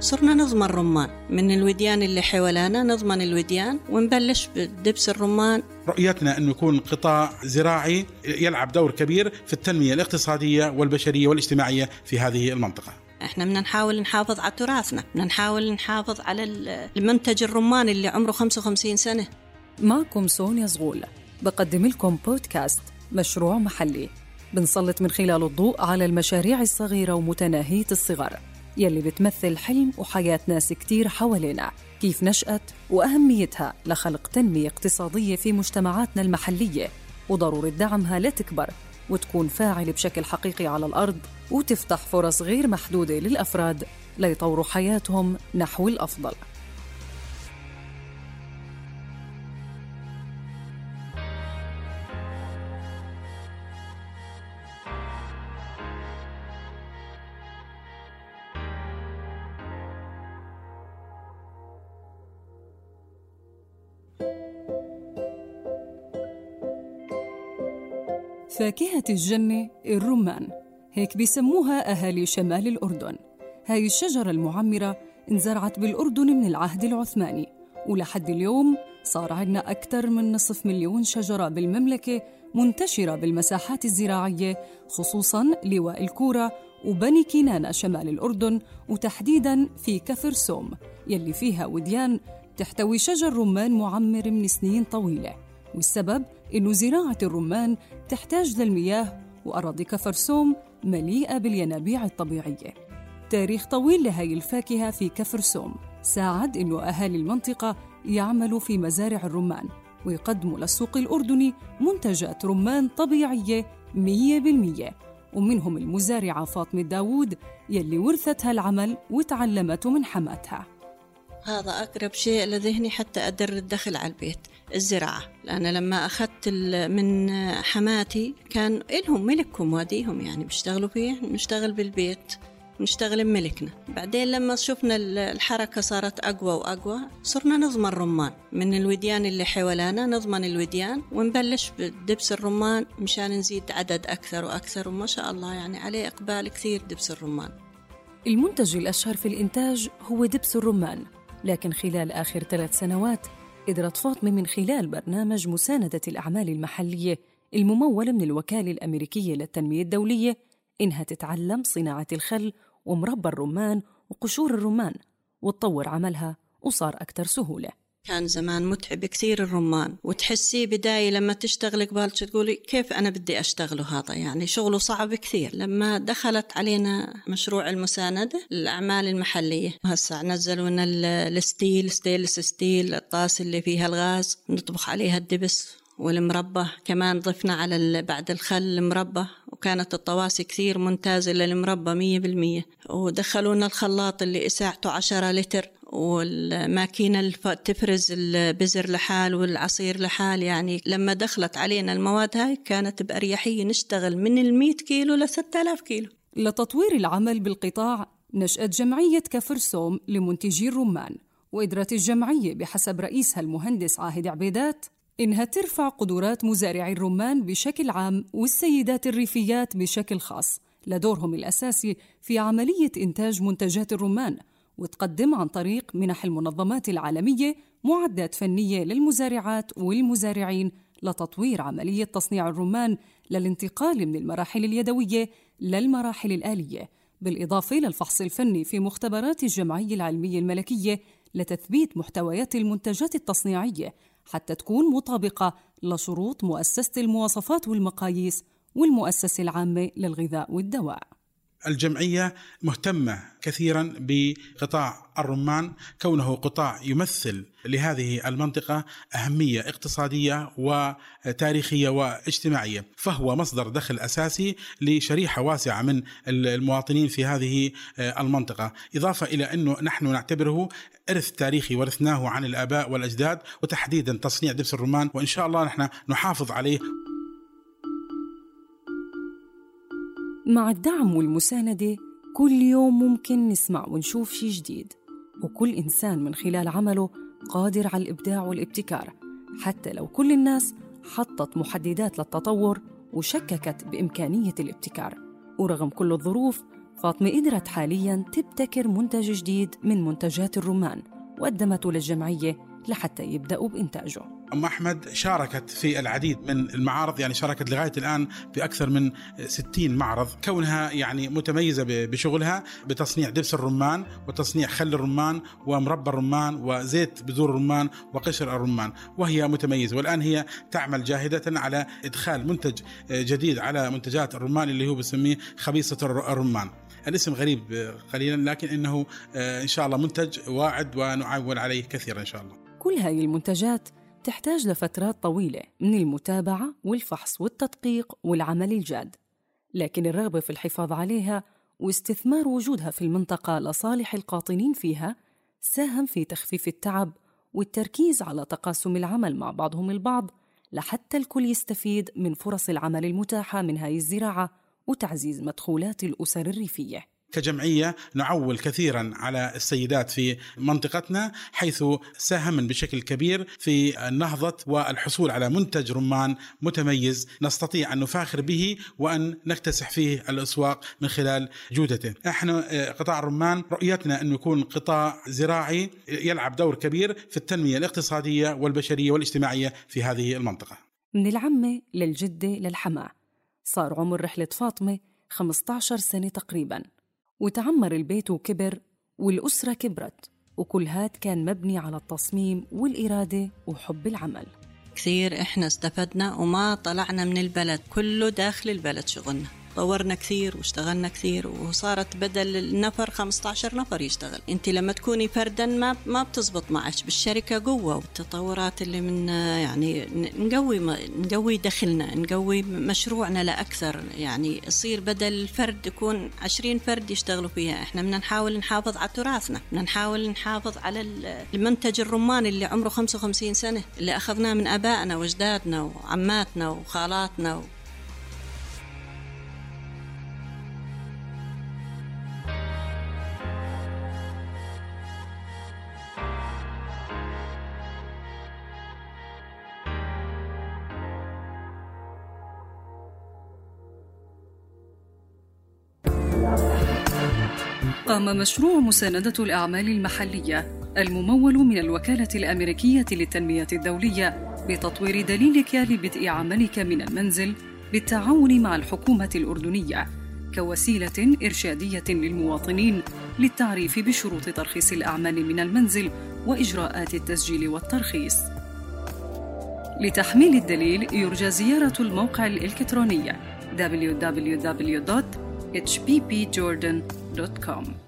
صرنا نضمن الرمان. من الوديان اللي حوالينا نضمن الوديان ونبلش بدبس الرمان. رؤيتنا أنه يكون قطاع زراعي يلعب دور كبير في التنمية الاقتصادية والبشرية والاجتماعية في هذه المنطقة. إحنا بدنا نحاول نحافظ على تراثنا بدنا نحاول نحافظ على المنتج الرمان اللي عمره 55 سنة. معكم سونيا زغول. بقدم لكم بودكاست مشروع محلي. بنسلط من خلاله الضوء على المشاريع الصغيرة ومتناهية الصغر. يلي بتمثل حلم وحياة ناس كتير حوالينا كيف نشأت وأهميتها لخلق تنمية اقتصادية في مجتمعاتنا المحلية وضرورة دعمها لتكبر وتكون فاعلة بشكل حقيقي على الأرض وتفتح فرص غير محدودة للأفراد ليطوروا حياتهم نحو الأفضل. فاكهة الجنة الرمان. هيك بيسموها أهالي شمال الأردن. هاي الشجرة المعمرة انزرعت بالأردن من العهد العثماني ولحد اليوم صار عندنا أكثر من نصف مليون شجرة بالمملكة منتشرة بالمساحات الزراعية خصوصاً لواء الكورة وبني كنانة شمال الأردن وتحديداً في كفر سوم يلي فيها وديان تحتوي شجر رمان معمر من سنين طويلة. والسبب إنه زراعة الرمان تحتاج للمياه وأراضي كفرسوم مليئة بالينابيع الطبيعية. تاريخ طويل لهي الفاكهة في كفرسوم. ساعد إنه أهالي المنطقة يعملوا في مزارع الرمان ويقدموا للسوق الأردني منتجات رمان طبيعية مية بالمية. ومنهم المزارعة فاطمة داوود يلي ورثت هالعمل وتعلمته من حماتها. هذا أقرب شيء لذهني حتى أدر الدخل على البيت الزراعة. لأن لما أخذت من حماتي كان إلهم ملكهم واديهم يعني بيشتغلوا فيه نشتغل بالبيت نشتغل بملكنا. بعدين لما شفنا الحركة صارت أقوى وأقوى صرنا نضمن رمان. من الوديان اللي حوالينا نضمن الوديان ونبلش بدبس الرمان مشان نزيد عدد أكثر وأكثر وما شاء الله يعني عليه إقبال كثير دبس الرمان. المنتج الأشهر في الإنتاج هو دبس الرمان. لكن خلال آخر ثلاث سنوات قدرت فاطمة من خلال برنامج مساندة الأعمال المحلية الممول من الوكالة الأمريكية للتنمية الدولية إنها تتعلم صناعة الخل ومربى الرمان وقشور الرمان وتطور عملها وصار أكثر سهولة. كان زمان متعب كثير الرمان وتحسيه بداية لما تشتغلي قبالك تقولي كيف أنا بدي أشتغله هذا؟ يعني شغله صعب كثير. لما دخلت علينا مشروع المساندة للأعمال المحلية هسا نزلوا لنا ال steel stainless steel الطاس اللي فيها الغاز نطبخ عليها الدبس والمربى. كمان ضفنا على بعد الخل المربى وكانت الطواسي كثير ممتازة للمربى مية بالمية. ودخلونا الخلاط اللي إساعته عشرة لتر. والماكينة تفرز البزر لحال والعصير لحال يعني لما دخلت علينا المواد هاي كانت بأريحية نشتغل من المية كيلو لستة آلاف كيلو. لتطوير العمل بالقطاع نشأت جمعية كفرسوم لمنتجي الرمان وقدرت الجمعية بحسب رئيسها المهندس عاهد عبيدات إنها ترفع قدرات مزارعي الرمان بشكل عام والسيدات الريفيات بشكل خاص لدورهم الأساسي في عملية إنتاج منتجات الرمان وتقدم عن طريق منح المنظمات العالمية معدات فنية للمزارعات والمزارعين لتطوير عملية تصنيع الرمان للانتقال من المراحل اليدوية للمراحل الآلية بالإضافة للفحص الفني في مختبرات الجمعية العلمية الملكية لتثبيت محتويات المنتجات التصنيعية حتى تكون مطابقة لشروط مؤسسة المواصفات والمقاييس والمؤسسة العامة للغذاء والدواء. الجمعية مهتمة كثيرا بقطاع الرمان كونه قطاع يمثل لهذه المنطقة أهمية اقتصادية وتاريخية واجتماعية فهو مصدر دخل أساسي لشريحة واسعة من المواطنين في هذه المنطقة. إضافة إلى أنه نحن نعتبره إرث تاريخي ورثناه عن الآباء والأجداد وتحديدا تصنيع دبس الرمان وإن شاء الله نحن نحافظ عليه مع الدعم والمساندة كل يوم ممكن نسمع ونشوف شي جديد. وكل إنسان من خلال عمله قادر على الإبداع والابتكار حتى لو كل الناس حطت محددات للتطور وشككت بإمكانية الابتكار. ورغم كل الظروف فاطمة قدرت حالياً تبتكر منتج جديد من منتجات الرمان وقدمته للجمعية لحتى يبدأوا بإنتاجه. أم أحمد شاركت في العديد من المعارض يعني شاركت لغاية الآن في أكثر من 60 معرض. كونها يعني متميزة بشغلها بتصنيع دبس الرمان وتصنيع خل الرمان ومربى الرمان وزيت بذور الرمان وقشر الرمان وهي متميزة. والآن هي تعمل جاهدة على إدخال منتج جديد على منتجات الرمان اللي هو بسميه خبيصة الرمان. الاسم غريب قليلا لكن إنه إن شاء الله منتج واعد ونعول عليه كثيرا إن شاء الله. كل هاي المنتجات تحتاج لفترات طويلة من المتابعة والفحص والتدقيق والعمل الجاد لكن الرغبة في الحفاظ عليها واستثمار وجودها في المنطقة لصالح القاطنين فيها ساهم في تخفيف التعب والتركيز على تقاسم العمل مع بعضهم البعض لحتى الكل يستفيد من فرص العمل المتاحة من هاي الزراعة وتعزيز مدخولات الأسر الريفية. كجمعية نعول كثيرا على السيدات في منطقتنا حيث ساهمن بشكل كبير في النهضة والحصول على منتج رمان متميز نستطيع أن نفاخر به وأن نكتسح فيه الأسواق من خلال جودته. إحنا قطاع الرمان رؤيتنا انه يكون قطاع زراعي يلعب دور كبير في التنمية الاقتصادية والبشرية والاجتماعية في هذه المنطقة. من العمه للجدة للحماة صار عمر رحلة فاطمة 15 سنة تقريبا وتعمر البيت وكبر والأسرة كبرت وكل هاد كان مبني على التصميم والإرادة وحب العمل. كثير إحنا استفدنا وما طلعنا من البلد كله داخل البلد شغلنا. طورنا كثير واشتغلنا كثير وصارت بدل النفر 15 نفر يشتغل. انت لما تكوني فردا ما ما بتزبط معك بالشركة قوة والتطورات اللي من يعني نقوي نقوي دخلنا نقوي مشروعنا لأكثر. يعني يصير بدل الفرد يكون 20 فرد يشتغلوا فيها. إحنا بدنا نحاول نحافظ على تراثنا بدنا نحاول نحافظ على المنتج الرمان اللي عمره 55 سنة اللي أخذناه من آبائنا وأجدادنا وعماتنا وخالاتنا قام مشروع مساندة الأعمال المحلية الممول من الوكالة الأمريكية للتنمية الدولية بتطوير دليلك لبدء عملك من المنزل بالتعاون مع الحكومة الأردنية كوسيلة إرشادية للمواطنين للتعريف بشروط ترخيص الأعمال من المنزل وإجراءات التسجيل والترخيص. لتحميل الدليل يرجى زيارة الموقع الإلكتروني www.hppjordan.com www.thebrainfeed.com.